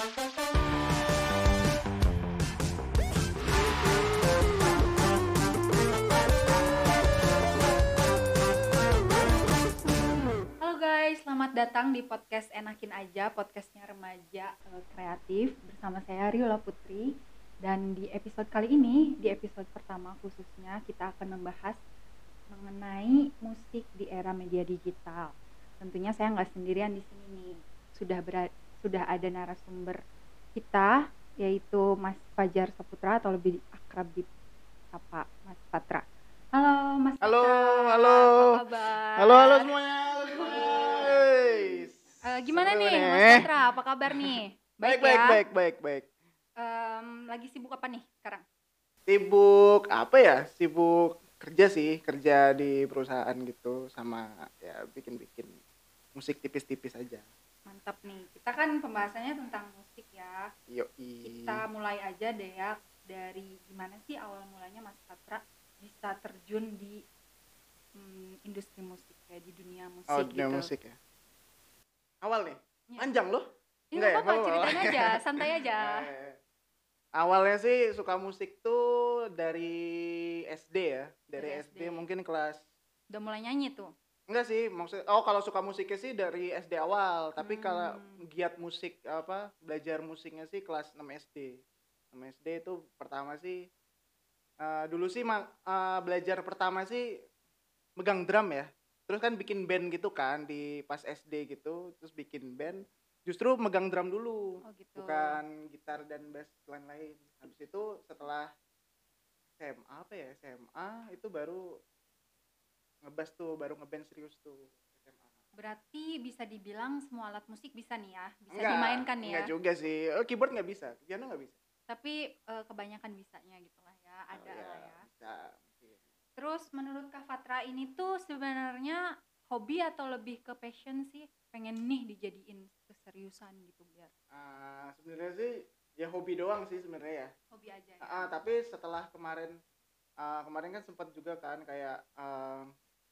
Halo guys, selamat datang di podcast Enakin Aja, podcastnya remaja eh, kreatif bersama saya Riola Putri. Dan di episode kali ini, di episode pertama khususnya kita akan membahas mengenai musik di era media digital. Tentunya saya nggak sendirian di sini nih, sudah bera- sudah ada narasumber kita yaitu Mas Fajar Saputra atau lebih akrab di apa Mas Patra. Halo Mas Halo, Patra, halo. apa kabar? Halo, halo semuanya. Halo semuanya. Eh, gimana Seru nih nih. Mas Patra, apa kabar nih? Baik, ya? baik, baik, baik, baik. Em, lagi sibuk apa nih sekarang? Sibuk apa ya? Sibuk kerja sih, kerja di perusahaan gitu sama ya bikin-bikin musik tipis-tipis aja. Mantap nih. Kita kan pembahasannya tentang musik ya. Yoi. Kita mulai aja deh ya dari gimana sih awal mulanya Mas Patra bisa terjun di mm, industri musik ya di dunia musik Oh, gitu. dunia musik ya. Awal nih. Iya. Panjang loh. Ya, Enggak ya? nggak apa-apa, Nggak ceritain aja, santai aja. Eh, Awalnya sih suka musik tuh dari SD ya, dari, Dari SD. SD. mungkin kelas Udah mulai nyanyi tuh. Enggak sih, maksud oh kalau suka musiknya sih dari SD awal, tapi kalau Hmm. giat musik apa belajar musiknya sih kelas 6 SD. 6 SD itu pertama sih eh, dulu sih eh, belajar pertama sih megang drum ya. Terus kan bikin band gitu kan di pas SD gitu, terus bikin band justru megang drum dulu Oh gitu. bukan gitar dan bass lain-lain. Habis itu setelah SMA apa ya SMA itu baru ngebas tuh baru ngeband serius tuh SMA. Berarti bisa dibilang semua alat musik bisa nih ya, bisa Enggak, dimainkan nih ya. Enggak juga sih. Oh, keyboard nggak bisa, piano nggak bisa. Tapi eh, kebanyakan bisanya gitu lah ya, Oh, ada iya, lah ya. Bisa. mungkin. Terus menurut Kak Fatra ini tuh sebenarnya hobi atau lebih ke passion sih? Pengen nih dijadiin keseriusan gitu biar Ah, sebenarnya sih ya hobi doang sih sebenarnya ya. hobi aja ya. Ah, tapi setelah kemarin ah, kemarin kan sempat juga kan kayak ah,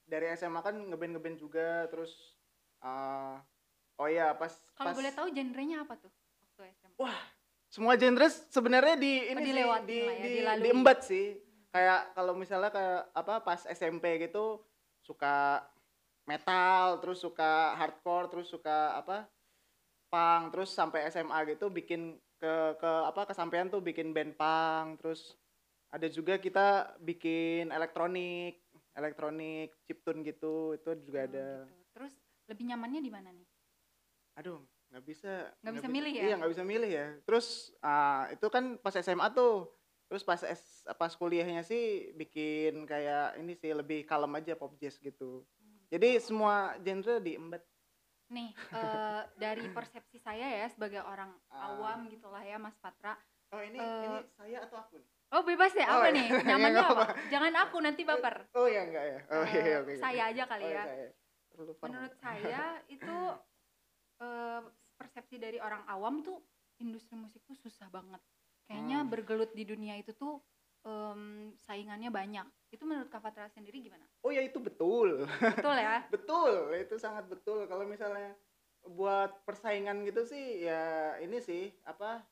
dari SMA kan ngeband ngeband juga terus ah, oh ya pas Kalau pas boleh tahu genrenya apa tuh waktu SMA? Wah, semua genre sebenarnya di ini sih dilewatin di, lah ya, di, dilalui. diembat sih. Kayak kalau misalnya kayak apa pas SMP gitu suka metal, terus suka hardcore, terus suka apa? punk, terus sampai SMA gitu bikin ke ke apa kesampaian tuh bikin band punk, terus ada juga kita bikin elektronik, elektronik chiptune gitu, itu juga Oh, ada. gitu. Terus lebih nyamannya di mana nih? aduh nggak bisa Nggak bisa bi- milih ya? iya nggak bisa milih ya terus ah, itu kan pas SMA tuh terus pas S, pas kuliahnya sih bikin kayak ini sih lebih kalem aja pop jazz gitu jadi semua genre diembat Nih, eh, dari persepsi saya ya sebagai orang Ah. awam gitulah ya Mas Patra. oh ini Eh, ini saya atau aku nih Oh bebas ya, Oh, apa iya. nih? Iya, Nyamannya apa? Jangan aku nanti baper. oh ya enggak ya oh iya oke oke. saya aja kali Oh, ya. saya. Terlalu formal. Menurut saya itu eh, persepsi dari orang awam tuh industri musik tuh susah banget. Kayaknya Hmm. bergelut di dunia itu tuh em, saingannya banyak. Itu menurut Kak Fatra sendiri gimana? oh ya itu betul Betul ya? betul itu sangat betul kalau misalnya buat persaingan gitu sih ya ini sih apa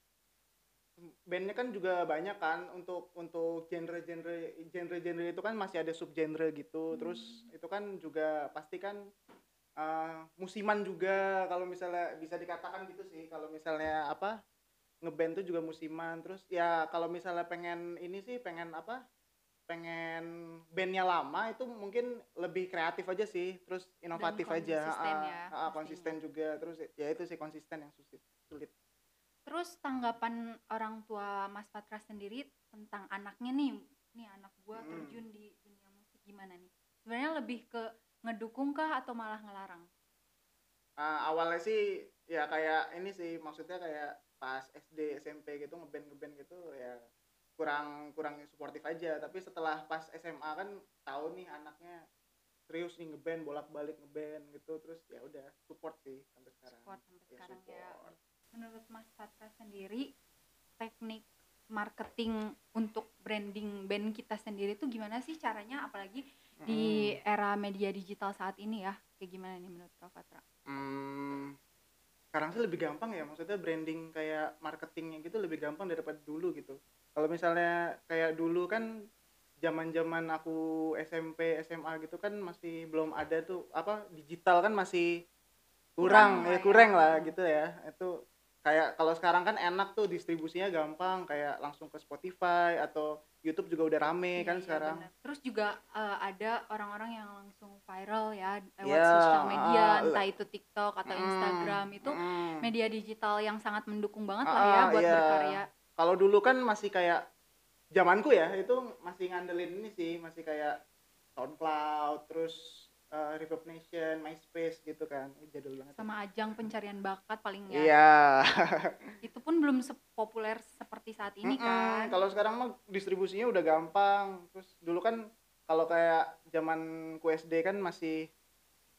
bandnya kan juga banyak kan untuk untuk genre-genre genre-genre itu kan masih ada subgenre gitu. Terus itu kan juga pasti kan eh, musiman juga kalau misalnya bisa dikatakan gitu sih. Kalau misalnya apa ngeband tuh juga musiman. Terus ya kalau misalnya pengen ini sih pengen apa pengen bandnya lama itu mungkin lebih kreatif aja sih. Terus inovatif aja. konsisten ah, ya, ah, pastinya. konsisten juga. Terus ya itu sih konsisten yang sulit sulit Terus tanggapan orang tua Mas Patra sendiri tentang anaknya nih, nih anak gua Hmm. terjun di dunia musik gimana nih? Sebenarnya lebih ke ngedukung kah atau malah ngelarang? Ah, awalnya sih ya kayak ini sih maksudnya kayak pas SD SMP gitu ngeband ngeband gitu ya kurang kurang suportif aja tapi setelah pas SMA kan tahu nih anaknya serius nih ngeband bolak balik ngeband gitu terus ya udah support sih sampai sekarang Support sampai Ya, sekarang ya. support. Menurut Mas sendiri teknik marketing untuk branding band kita sendiri tuh gimana sih caranya apalagi di era media digital saat ini ya? Kayak gimana nih menurut Kak Patra? Hmm, sekarang sih lebih gampang ya maksudnya branding kayak marketingnya gitu lebih gampang daripada dulu gitu kalau misalnya kayak dulu kan zaman-zaman aku SMP SMA gitu kan masih belum ada tuh apa digital kan masih kurang, Kurang ya ya. kurang lah gitu ya itu kayak kalau sekarang kan enak tuh distribusinya gampang kayak langsung ke Spotify atau YouTube juga udah rame Iya, kan iya, sekarang bener. Terus juga eh, ada orang-orang yang langsung viral ya lewat Iya, sosial media, ah, entah itu TikTok atau Mm, Instagram itu mm. media digital yang sangat mendukung banget Ah, lah ya ah, buat iya. berkarya. kalau dulu kan masih kayak zamanku ya itu masih ngandelin ini sih masih kayak SoundCloud terus uh, Reverb Nation, MySpace gitu kan jadul banget Sama ajang pencarian bakat paling ya. iya Itu pun belum sepopuler seperti saat ini Mm-mm, kan. kalau sekarang mah distribusinya udah gampang terus dulu kan kalau kayak zaman SD kan masih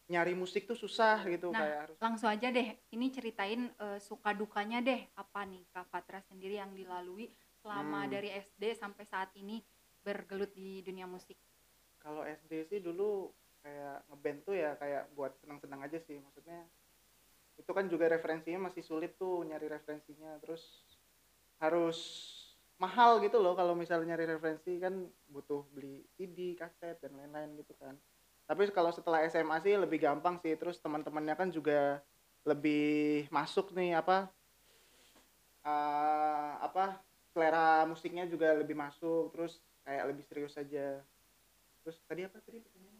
nyari musik tuh susah gitu Nah, kayak harus Langsung aja deh, ini ceritain eh, suka dukanya deh apa nih Kak Fatra sendiri yang dilalui selama Hmm. dari SD sampai saat ini bergelut di dunia musik. kalau SD sih dulu kayak ngeband tuh ya kayak buat senang-senang aja sih. Maksudnya itu kan juga referensinya masih sulit tuh nyari referensinya. Terus harus mahal gitu loh kalau misalnya nyari referensi kan butuh beli CD, kaset dan lain-lain gitu kan. Tapi kalau setelah SMA sih lebih gampang sih. Terus teman-temannya kan juga lebih masuk nih apa eh, apa selera musiknya juga lebih masuk. Terus kayak lebih serius aja. Terus tadi apa tadi pertanyaannya?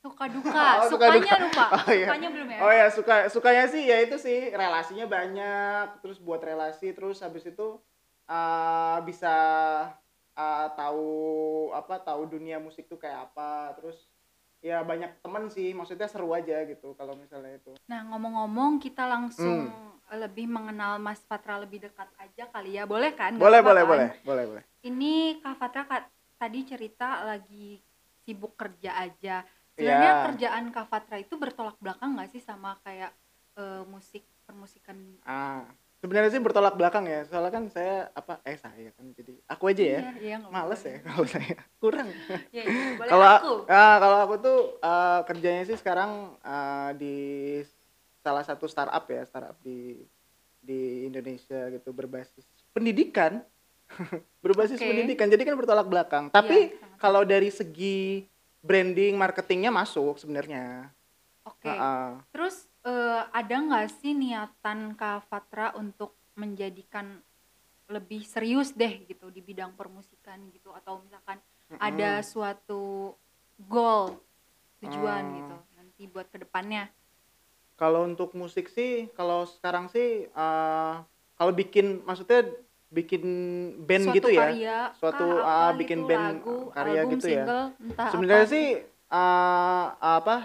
Suka duka, Oh, suka sukanya duka. lupa. Oh, iya. Sukanya belum ya? Oh ya suka sukanya sih ya itu sih relasinya banyak terus buat relasi terus habis itu uh, bisa uh, tahu apa tahu dunia musik tuh kayak apa terus ya banyak temen sih maksudnya seru aja gitu kalau misalnya itu Nah, ngomong-ngomong kita langsung Hmm. lebih mengenal Mas Fatra lebih dekat aja kali ya. Boleh kan? Nggak boleh boleh kan? boleh boleh boleh Ini Kak Fatra Kak, tadi cerita lagi sibuk kerja aja. Sebenarnya Iya. kerjaan Kak Fatra itu bertolak belakang nggak sih sama kayak eh, musik permusikan? ah sebenarnya sih bertolak belakang ya soalnya kan saya apa eh saya kan jadi aku aja ya Iya, iya, nggak males ya kalau saya kurang Iya, iya, kalau aku. ah, kalau aku tuh eh, kerjanya sih sekarang eh, di salah satu startup ya startup di di Indonesia gitu berbasis pendidikan berbasis Oke. pendidikan jadi kan bertolak belakang tapi Iya, sangat. kalau dari segi branding marketingnya masuk sebenarnya Oke. Ah, ah. Terus eh, ada nggak sih niatan Kak Fatra untuk menjadikan lebih serius deh gitu di bidang permusikan gitu atau misalkan ada suatu goal tujuan Hmm. gitu nanti buat ke depannya Kalau untuk musik sih, kalau sekarang sih eh, kalau bikin maksudnya bikin band suatu gitu ya. karya suatu, apa bikin gitu, band, lagu, karya album, gitu ya. single, entah Sebenarnya sih eh, apa?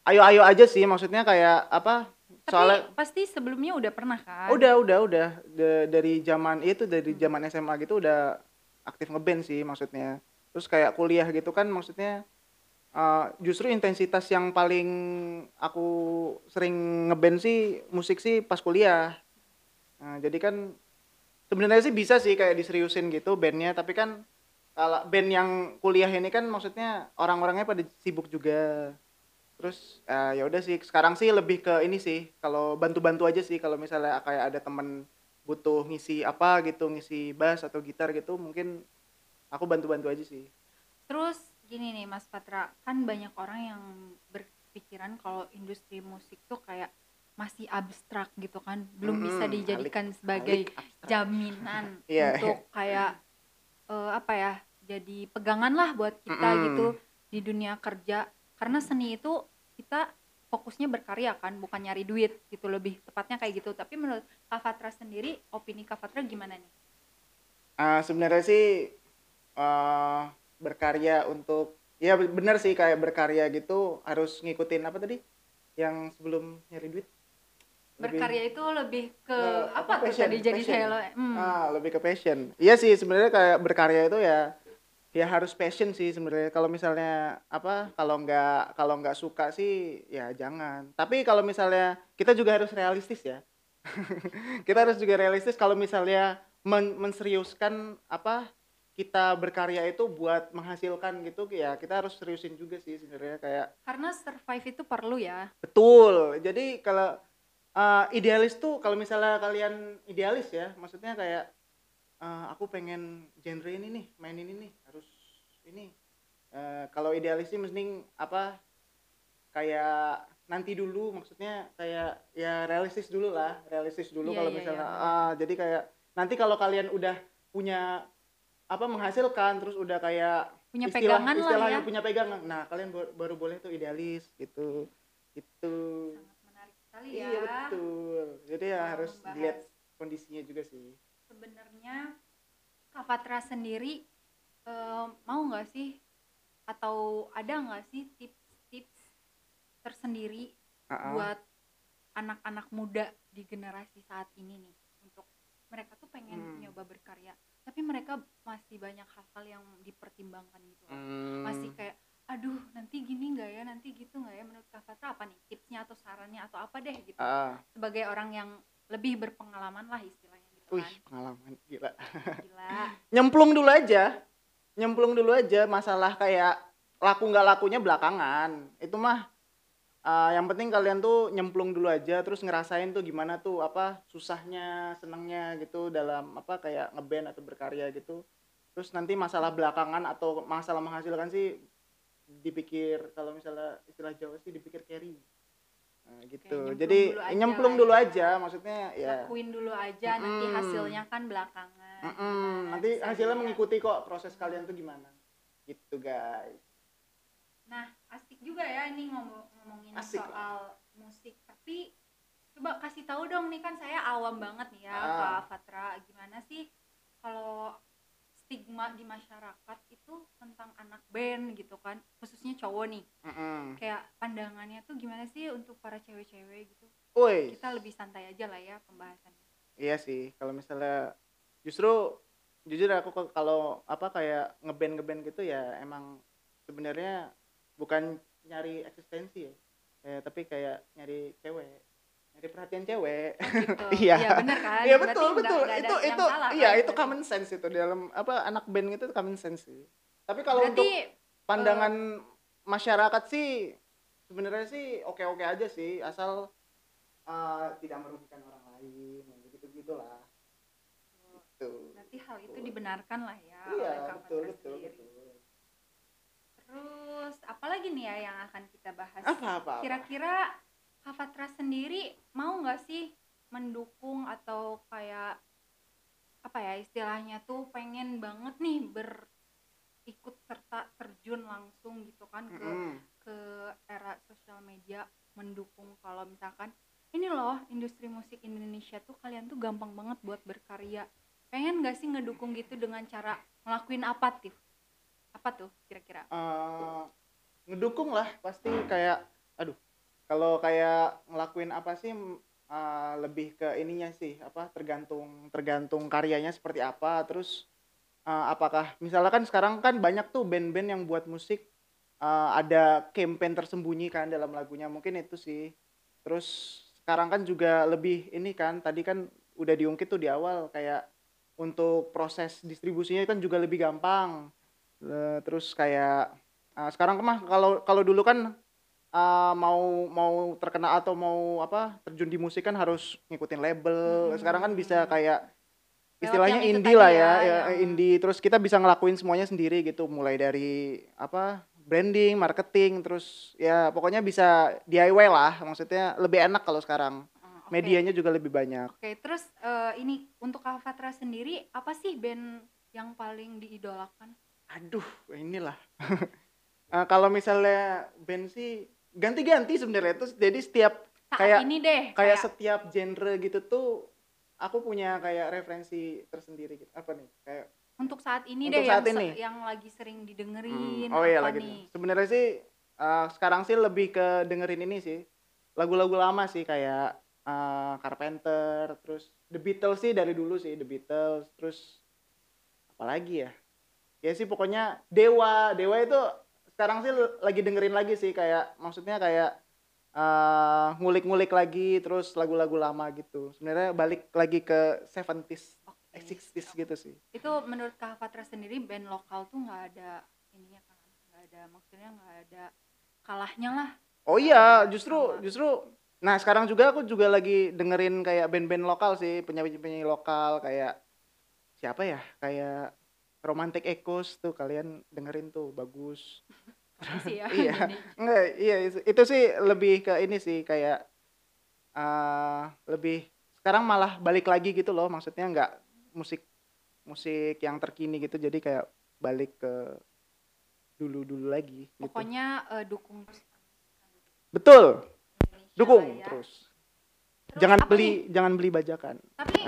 Ayo-ayo aja sih maksudnya kayak apa? tapi Soalnya pasti sebelumnya udah pernah kan udah udah udah Da- dari zaman itu dari Hmm. zaman SMA gitu udah aktif ngeband sih maksudnya. Terus kayak kuliah gitu kan maksudnya eh, justru intensitas yang paling aku sering ngeband sih musik sih pas kuliah. Nah, jadi kan sebenarnya sih bisa sih kayak diseriusin gitu bandnya, tapi kan kalau band yang kuliah ini kan maksudnya orang-orangnya pada sibuk juga. Terus eh, ya udah sih sekarang sih lebih ke ini sih kalau bantu-bantu aja sih kalau misalnya kayak ada temen butuh ngisi apa gitu, ngisi bass atau gitar gitu mungkin aku bantu-bantu aja sih. Terus gini nih Mas Patra, kan banyak orang yang berpikiran kalau industri musik tuh kayak masih abstrak gitu kan, belum bisa Mm-mm, dijadikan alik- sebagai alik jaminan Iya, untuk kayak eh, apa ya, jadi pegangan lah buat kita Mm-mm. gitu di dunia kerja. Karena seni itu kita fokusnya berkarya kan, bukan nyari duit gitu lebih tepatnya kayak gitu. Tapi menurut Kak Fatra sendiri, opini Kak Fatra gimana nih? Ah, sebenarnya sih eh, berkarya untuk ya bener sih kayak berkarya gitu harus ngikutin apa tadi yang sebelum nyari duit Lebih- Berkarya itu lebih ke Eh, apa, apa, tuh passion, tadi jadi passion. saya hmm. ah lebih ke passion. Iya sih sebenarnya kayak berkarya itu ya ya harus passion sih sebenarnya. Kalau misalnya apa kalau nggak kalau nggak suka sih ya jangan. Tapi kalau misalnya kita juga harus realistis ya. Kita harus juga realistis kalau misalnya men- menseriuskan apa kita berkarya itu buat menghasilkan gitu ya kita harus seriusin juga sih sebenarnya kayak Karena survive itu perlu ya. betul. Jadi kalau uh, idealis tuh kalau misalnya kalian idealis ya maksudnya kayak uh, aku pengen genre ini nih main ini nih harus ini. Uh, kalau idealis sih mending apa kayak nanti dulu maksudnya kayak ya realistis dulu lah realistis dulu Iya, kalau iya, misalnya iya, ah, jadi kayak nanti kalau kalian udah punya apa menghasilkan terus udah kayak Punya istilah pegangan lah istilahnya ya. punya pegangan. Nah kalian baru, boleh tuh idealis gitu. Gitu. menarik sekali ya. iya betul jadi ya harus membahas. dilihat kondisinya juga sih Sebenarnya Kak Fatra sendiri eh, mau nggak sih atau ada nggak sih tips-tips tersendiri Ah, ah. buat anak-anak muda di generasi saat ini nih untuk mereka tuh pengen Hmm. nyoba berkarya tapi mereka masih banyak hal-hal yang dipertimbangkan gitu. Hmm, masih kayak aduh nanti gini nggak ya? Nanti gitu nggak ya? Menurut Kak Fatra apa nih? Tipsnya atau sarannya atau apa deh? Gitu. Ah, sebagai orang yang lebih berpengalaman lah istilahnya gitu wih kan. pengalaman gila. Gila. Nyemplung dulu aja. Nyemplung dulu aja masalah kayak laku nggak lakunya belakangan. Itu mah uh, yang penting kalian tuh nyemplung dulu aja terus ngerasain tuh gimana tuh apa susahnya senangnya gitu dalam apa kayak ngeband atau berkarya gitu. Terus nanti masalah belakangan atau masalah menghasilkan sih dipikir kalau misalnya istilah Jawa sih dipikir carry Nah, gitu nyemplung jadi dulu aja nyemplung lah dulu ya. aja maksudnya ya lakuin dulu aja nanti Mm-mm. hasilnya kan belakangan Mm-mm, Gimana nanti bisa hasilnya dilihat. mengikuti kok proses kalian tuh gimana gitu guys Nah, asik juga ya ini ngomong ngomongin Asik soal musik. Tapi coba kasih tahu dong nih kan saya awam banget nih ya Ah. Kak Fatra. Gimana sih kalau stigma di masyarakat itu tentang anak band gitu kan, khususnya cowok nih. Mm-mm. Kayak pandangannya tuh gimana sih untuk para cewek-cewek gitu? Woi, Kita lebih santai aja lah ya pembahasannya. iya sih kalau misalnya justru jujur aku kalau apa kayak ngeband ngeband gitu ya emang sebenarnya bukan nyari eksistensi ya, Eh, tapi kayak nyari cewek nyari perhatian cewek Gitu. Iya. Iya bener kan? Iya Berarti betul nggak- betul nggak ada itu itu salah iya kan? itu common sense itu dalam apa anak band itu common sense sih tapi kalau untuk Berarti pandangan masyarakat sih sebenarnya sih oke oke aja sih asal uh, tidak merugikan orang lain gitu gitulah gitu berarti hal itu dibenarkan lah ya iya oleh Kak betul betul sendiri. betul Terus apalagi nih ya yang akan kita bahas? apa apa, apa? Kak Fatra sendiri mau nggak sih mendukung atau kayak apa ya istilahnya tuh pengen banget nih berikut serta terjun langsung gitu kan ke Mm-mm. ke era sosial media mendukung? Kalau misalkan ini loh industri musik Indonesia tuh kalian tuh gampang banget buat berkarya. Pengen gak sih ngedukung gitu dengan cara ngelakuin apa tuh apa tuh kira-kira? Eh, ngedukung lah pasti kayak aduh kalau kayak ngelakuin apa sih eh, lebih ke ininya sih apa tergantung tergantung karyanya seperti apa. Terus eh, apakah misalnya kan sekarang kan banyak tuh band-band yang buat musik eh, ada campaign tersembunyi kan dalam lagunya mungkin itu sih. Terus sekarang kan juga lebih ini kan tadi kan udah diungkit tuh di awal kayak untuk proses distribusinya kan juga lebih gampang. Eh, terus kayak uh, sekarang mah kalau kalau dulu kan uh, mau mau terkenal atau mau apa terjun di musik kan harus ngikutin label Hmm. sekarang kan bisa kayak istilahnya indie lah ya, ya, ya yang- indie terus kita bisa ngelakuin semuanya sendiri gitu mulai dari apa branding marketing terus ya pokoknya bisa DIY lah maksudnya lebih enak kalau sekarang Ah, oke. medianya juga lebih banyak Oke, terus eh, ini untuk Kak Fatra sendiri apa sih band yang paling diidolakan? aduh inilah Eh, kalau misalnya band sih ganti-ganti sebenarnya. Tuh jadi setiap Saat Kayak- ini deh, kayak setiap genre gitu tuh aku punya kayak referensi tersendiri gitu. Apa nih? Kayak untuk saat ini Untuk deh saat yang, ini. yang lagi sering didengerin Hmm, oh iya apa lagi nih? sebenarnya sih eh, sekarang sih lebih ke dengerin ini sih. Lagu-lagu lama sih kayak eh, Carpenter terus The Beatles sih dari dulu sih The Beatles terus apalagi ya? Ya sih pokoknya Dewa. Dewa itu sekarang sih lagi dengerin lagi sih kayak maksudnya kayak eh, ngulik-ngulik lagi terus lagu-lagu lama gitu. Sebenarnya balik lagi ke 70s eksis gitu sih. Itu menurut Kak Fatra sendiri band lokal tuh nggak ada ininya kan nggak ada maksudnya nggak ada kalahnya lah. Oh iya justru sama. justru nah sekarang juga aku juga lagi dengerin kayak band-band lokal sih penyanyi-penyanyi lokal kayak siapa ya kayak Romantic Echoes tuh kalian dengerin tuh bagus sih ya Iya. Enggak, iya itu- sih lebih ke ini sih kayak eh lebih sekarang malah balik lagi gitu loh maksudnya nggak musik musik yang terkini gitu jadi kayak balik ke dulu dulu lagi gitu. pokoknya eh, dukung terus betul Indonesia dukung ya. terus Terus jangan beli nih? jangan beli bajakan tapi nih,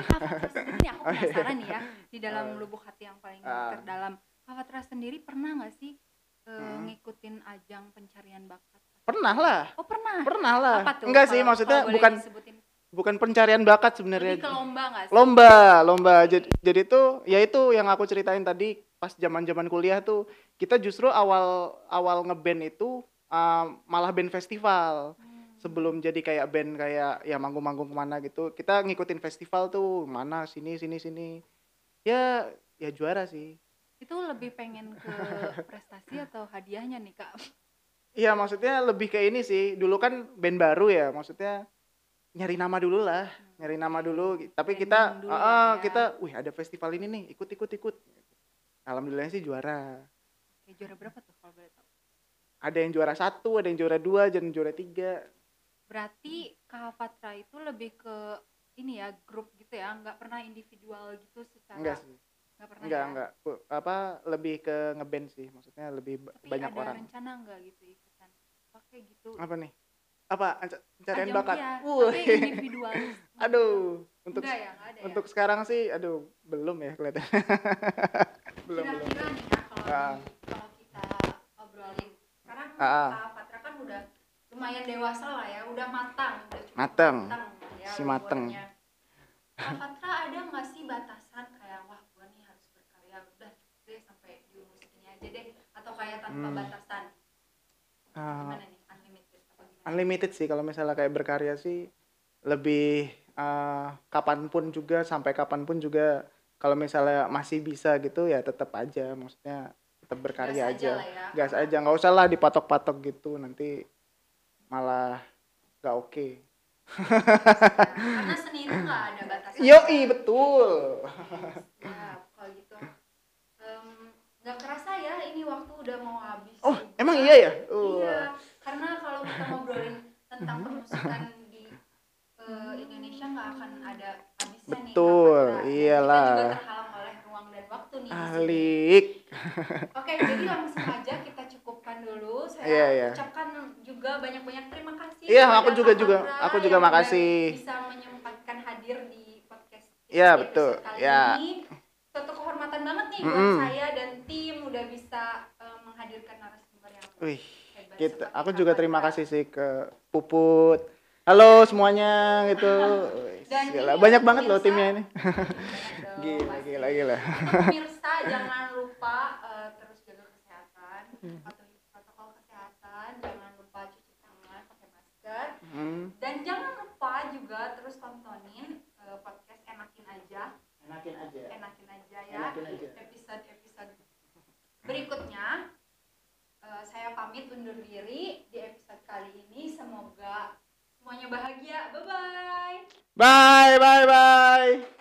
aku Oh, iya. penasaran nih ya di dalam Ah. lubuk hati yang paling Ah. terdalam Kak Fatra sendiri pernah nggak sih eh, Hmm. ngikutin ajang pencarian bakat. Pernah lah. Oh pernah? Pernah lah. Apa tuh enggak sih Kalau- maksudnya bukan disebutin. bukan pencarian bakat sebenarnya. Lebih ke lomba nggak sih? Lomba lomba. Jadi jadi tuh ya itu yang aku ceritain tadi pas zaman zaman kuliah tuh kita justru awal awal ngeband itu uh, malah band festival. Hmm. sebelum jadi kayak band kayak ya manggung-manggung ke mana gitu kita ngikutin festival tuh mana sini sini sini. Ya ya juara sih itu lebih pengen ke prestasi atau hadiahnya nih kak? Iya maksudnya lebih ke ini sih. Dulu kan band baru ya maksudnya nyari nama dulu lah nyari nama dulu. Tapi kita dulu ya. kita wih ada festival ini nih ikut ikut ikut. Alhamdulillah sih juara. Oke, juara berapa tuh kalau boleh tahu? Ada yang juara satu ada yang juara dua dan juara tiga. Berarti kak Fatra itu lebih ke ini ya grup gitu ya nggak pernah individual gitu secara enggak sih pernah enggak ya? enggak apa lebih ke ngeband sih. Maksudnya lebih tapi banyak ada orang. rencana nggak gitu ikutan? Pakai gitu? Apa nih? Apa? Pencarian bakat? iya, tapi individualis. Aduh untuk enggak ya nggak ada untuk ya? sekarang sih aduh belum ya kelihatan belum belum. Kira-kira nih kak kalau Ah. di- kalau kita obrolin. Sekarang Ah, ah. kak Fatra kan udah lumayan dewasa lah ya udah matang udah cukup Mateng. ya Si umurnya. kak Fatra ada nggak sih batasan kayak wah gua nih harus berkarya udah cukup deh sampai di umur segini aja deh atau kayak tanpa Hmm. batasan. Gimana nih unlimited apa gimana? Unlimited sih kalau misalnya kayak berkarya sih lebih eh, kapan pun juga sampai kapan pun juga kalau misalnya masih bisa gitu ya tetap aja maksudnya tetap berkarya Gas aja. lah ya. gas aja nggak usah lah dipatok-patok gitu nanti malah nggak oke. Karena seni itu nggak ada batasan yoi betul. Ya kalau gitu. Nggak kerasa ya ini waktu udah mau habis oh juga. Emang iya ya Uh. iya karena kalau kita ngobrolin tentang permusikan di eh, Indonesia nggak akan ada habisnya nih Betul, iyalah. kita juga terhalang oleh ruang dan waktu nih alik Oke, jadi langsung aja kita cukupkan dulu. Saya Iya, iya. ucapkan juga banyak-banyak terima kasih. Iya, aku juga- juga- aku juga makasih. Bisa menyempatkan hadir di podcast kita Iya, betul. Kali Iya. ini. Suatu kehormatan banget nih buat Mm-mm. saya dan tim udah bisa eh, menghadirkan narasumber yang wih kita aku juga terima kasih sih ke Puput halo semuanya gitu Dan gila. banyak banget loh timnya ini gila gila gila pemirsa jangan lupa eh, terus jaga kesehatan, Hmm. patuhi protokol kesehatan, jangan lupa cuci tangan pakai masker. hmm. Dan jangan lupa juga terus tontonin eh, podcast Enakin Aja, enakin aja Enakin Aja ya. Enakin Aja. Episode-episode berikutnya eh, saya pamit undur diri di episode kali ini. Semoga semuanya bahagia. Bye bye. bye bye bye